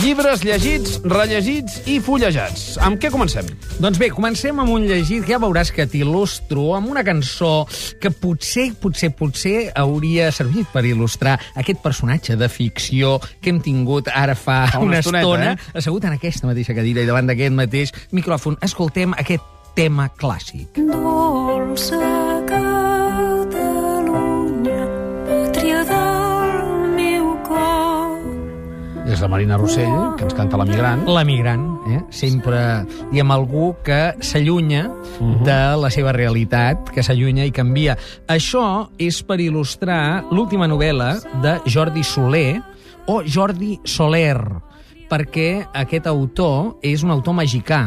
Llibres llegits, rellegits i fullejats. Amb què comencem? Doncs bé, comencem amb un llegit que ja veuràs que t'il·lustro amb una cançó que potser, potser, potser hauria servit per il·lustrar aquest personatge de ficció que hem tingut ara fa, Fa una una, estoneta, estona, eh? assegut en aquesta mateixa cadira i davant d'aquest mateix micròfon. Escoltem aquest tema clàssic. Dolça Catalunya, És la Marina Rossell, que ens canta l'emigrant. L'emigrant, eh? sempre diguem algú que s'allunya de la seva realitat, que s'allunya i canvia. Això és per il·lustrar l'última novel·la de Jordi Soler o Jordi Soler, perquè aquest autor és un autor mexicà,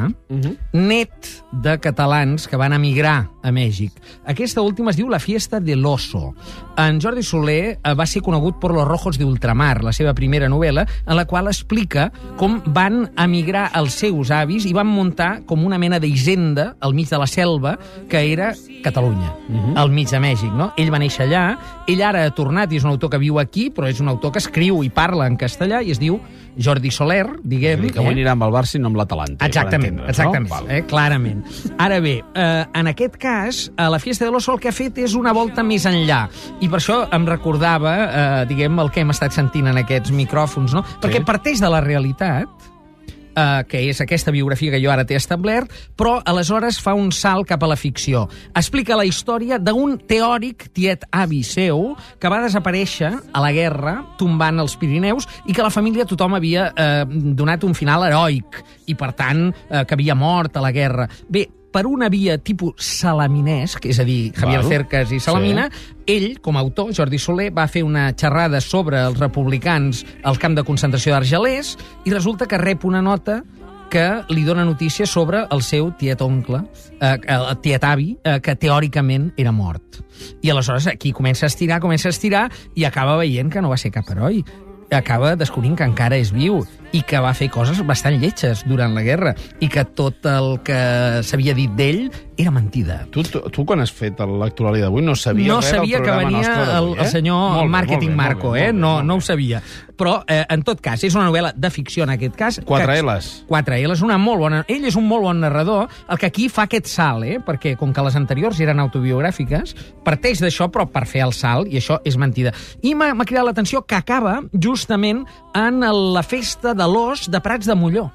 net de catalans que van emigrar a Mèxic. Aquesta última es diu La fiesta de l'oso. En Jordi Soler eh, va ser conegut per Los rojos de ultramar, la seva primera novel·la, en la qual explica com van emigrar els seus avis i van muntar com una mena d'hisenda al mig de la selva, que era Catalunya, al mig de Mèxic. No? Ell va néixer allà, ell ara ha tornat i és un autor que viu aquí, però és un autor que escriu i parla en castellà i es diu Jordi Soler, diguem. Dir que avui anirà amb el Barça i no amb l'Atalanta. Exactament, per entendre'ns, exactament, No? Eh, clarament. Ara bé, eh, en aquest cas, a la Fiesta de l'Oso el que ha fet és una volta més enllà, i per això em recordava, eh, diguem, el que hem estat sentint en aquests micròfons, no? Perquè parteix de la realitat, eh, que és aquesta biografia que jo ara t'he establert, però aleshores fa un salt cap a la ficció. Explica la història d'un teòric tiet avi seu que va desaparèixer a la guerra tombant els Pirineus i que la família tothom havia eh, donat un final heroic i, per tant, eh, que havia mort a la guerra. Bé, per una via tipus salaminesc, és a dir, Javier Val. Cercas i Salamina, ell, com a autor, Jordi Soler, va fer una xerrada sobre els republicans al camp de concentració d'Argelers i resulta que rep una nota que li dona notícia sobre el seu tiet oncle, eh, el tiet avi, eh, que teòricament era mort. I aleshores aquí comença a estirar, comença a estirar, i acaba veient que no va ser cap heroi. Acaba descobrint que encara és viu i que va fer coses bastant lletges durant la guerra i que tot el que s'havia dit d'ell era mentida. Tu, tu, tu, quan has fet lectorali d'avui, no sabies no res del sabia que programa venia el, el eh? senyor bé, el bé, Marco, bé, eh? bé, No, molt no bé. ho sabia. Però, eh, en tot cas, és una novel·la de ficció, en aquest cas. Quatre que- Ls. Quatre Ls, una molt bona... Ell és un molt bon narrador, el que aquí fa aquest salt, eh? Perquè, com que les anteriors eren autobiogràfiques, parteix d'això, però per fer el salt, i això és mentida. I m'ha cridat l'atenció que acaba justament en la festa de l'os de Prats de Molló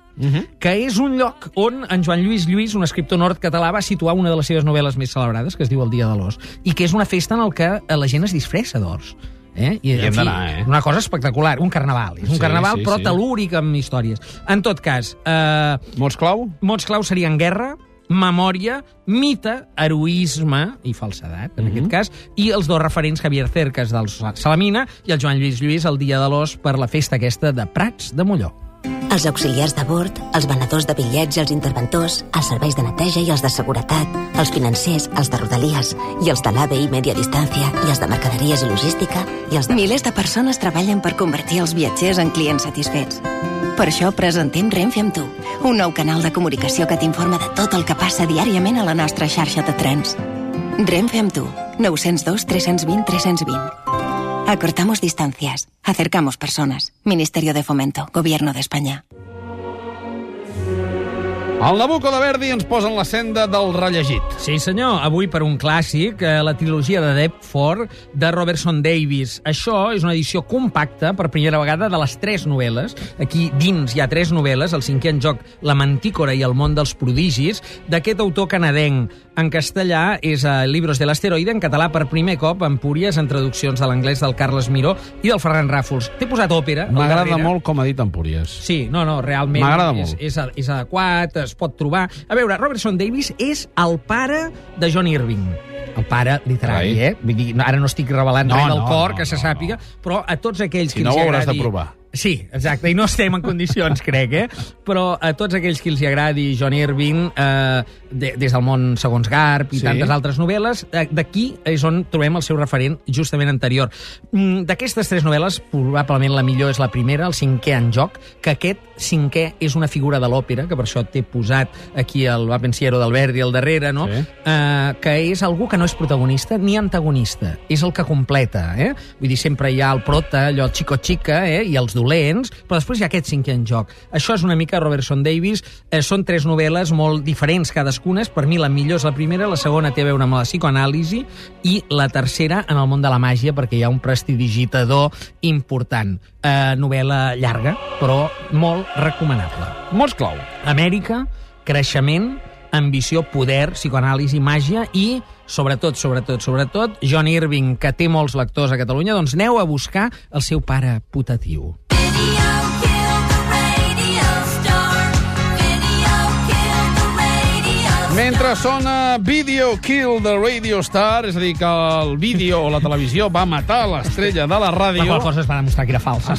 que és un lloc on en Joan Lluís Lluís, un escriptor nord-català, va situar una de les seves novel·les més celebrades, que es diu El dia de l'os, i que és una festa en el que eh, la gent es disfressa d'ors. Eh? I, Hi hem d'anar, eh? Una cosa espectacular, un carnaval. És un Sí, carnaval, sí, però sí. telúric amb històries. En tot cas, eh, Mots clau? mots claus serien guerra, memòria, mite, heroisme i falsedat, en aquest cas, i els dos referents Javier Cercas del Salamina i el Joan Lluís Lluís el dia de l'os per la festa aquesta de Prats de Molló. Els auxiliars de bord, els venedors de bitllets i els interventors, els serveis de neteja i els de seguretat, els financers, els de rodalies i els de l'AVE i Media Distància i els de mercaderies i logística i els de... Milers de persones treballen per convertir els viatgers en clients satisfets. Per això presentem Renfe amb tu, un nou canal de comunicació que t'informa de tot el que passa diàriament a la nostra xarxa de trens. Renfe amb tu, 902 320 320. Acortamos distancias, acercamos personas. Ministerio de Fomento, Gobierno de España. El Nabucco de Verdi ens posa en la senda del rellegit. Sí, senyor. Avui per un clàssic, eh, la trilogia de Deptford de Robertson Davis. Això és una edició compacta, per primera vegada, de les tres novel·les. Aquí dins hi ha tres novel·les, el cinquè en joc La Mantícora i el món dels prodigis, d'aquest autor canadenc. En castellà és a Libros de l'asteroide, en català per primer cop, en púries, en traduccions de l'anglès del Carles Miró i del Ferran Ràfols. T'he posat òpera. M'agrada molt com ha dit Empúries. Sí, no, no, realment és, és, és adequat, es pot trobar... A veure, Robertson Davis és el pare de John Irving. El pare literari, Carai. eh? Vull dir, no- ara no estic revelant No, res del no, cor, no, que se no, sàpiga, però a tots aquells Si que no, els ho hi hauràs de agradi... provar. Sí, exacte, i no estem en condicions, crec, eh? Però a tots aquells que els hi agradi John Irving, eh, de, des del món segons Garp i Sí. tantes altres novel·les, eh, d'aquí és on trobem el seu referent justament anterior. Mm, D'aquestes tres novel·les, probablement la millor és la primera, el cinquè en joc, que aquest cinquè és una figura de l'òpera, que per això t'he posat aquí el va pensiero del Verdi al darrere, no? Sí. eh, que és algú que no és protagonista ni antagonista, és el que completa, eh? Vull dir, sempre hi ha el prota, allò xico-xica, eh? i els dolents, però després hi ha aquest cinquè en joc. Això és una mica Robertson Davis, eh, són tres novel·les molt diferents cadascunes, per mi la millor és la primera, la segona té a veure amb la psicoanàlisi i la tercera en el món de la màgia, perquè hi ha un prestidigitador important. Eh, novel·la llarga, però molt recomanable. Mots clau. Amèrica, creixement, ambició, poder, psicoanàlisi, màgia i, sobretot, sobretot, sobretot, John Irving, que té molts lectors a Catalunya, doncs aneu a buscar el seu pare putatiu. Mentre sona Video Kill the Radio Star, és a dir, que el vídeo o la televisió va matar l'estrella de la La ràdio... qual cosa es va demostrar que era falsa.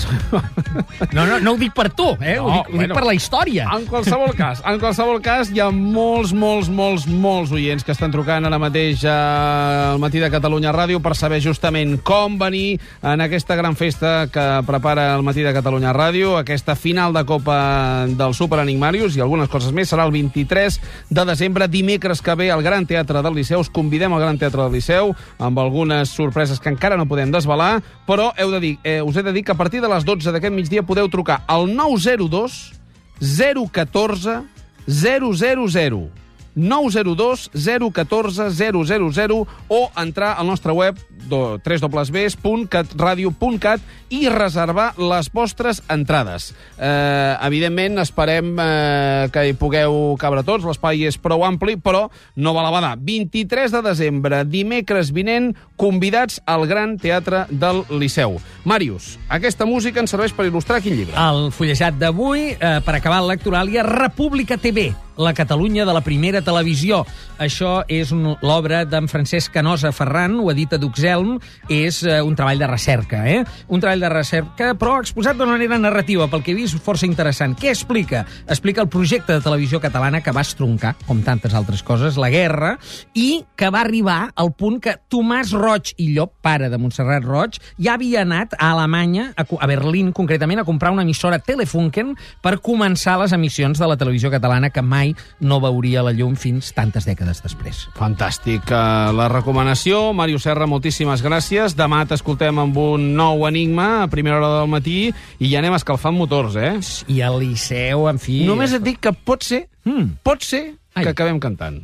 No, no, no ho dic per tu, eh? No, ho, dic, ho bueno. dic per la història. En qualsevol cas, en qualsevol cas, hi ha molts, molts, molts, molts oients que estan trucant ara mateix al Matí de Catalunya Ràdio per saber justament com venir en aquesta gran festa que prepara el Matí de Catalunya Ràdio, aquesta final de Copa del Super Enigmarius i algunes coses més. Serà el 23 de desembre, dimecres que ve, al Gran Teatre del Liceu. Us convidem al Gran Teatre del Liceu amb algunes sorpreses que encara no podem desvelar, però heu de dir, eh, us he de dir que a partir de les 12 d'aquest migdia podeu trucar al 902 014 000 902 014 000 o entrar al nostre web www.catradio.cat i reservar les vostres entrades. Eh, evidentment, esperem eh, que hi pugueu cabre tots, l'espai és prou ampli, però no val a badar. 23 de desembre, dimecres vinent, convidats al Gran Teatre del Liceu. Màrius, aquesta música ens serveix per il·lustrar quin llibre? El fullejat d'avui, eh, per acabar l'electoràlia, República TV, la Catalunya de la primera televisió. Això és l'obra d'en Francesc Canosa Ferran, ho edita Duxelm, és eh, un treball de recerca, eh? Un treball de recerca, però exposat d'una manera narrativa, pel que he vist, força interessant. Què explica? Explica el projecte de televisió catalana que va estroncar, com tantes altres coses, la guerra, i que va arribar al punt que Tomàs Roig i Llop, pare de Montserrat Roig, ja havia anat a Alemanya, a, a Berlín concretament, a comprar una emissora Telefunken per començar les emissions de la televisió catalana que mai no veuria la llum fins tantes dècades després. Fantàstic. La recomanació, Màrius Serra, moltíssimes gràcies. Demà t'escoltem amb un nou enigma a primera hora del matí i ja anem escalfant motors, eh? I el Liceu, en fi... Només et dic que pot ser, Mm. pot ser Ai. que acabem cantant.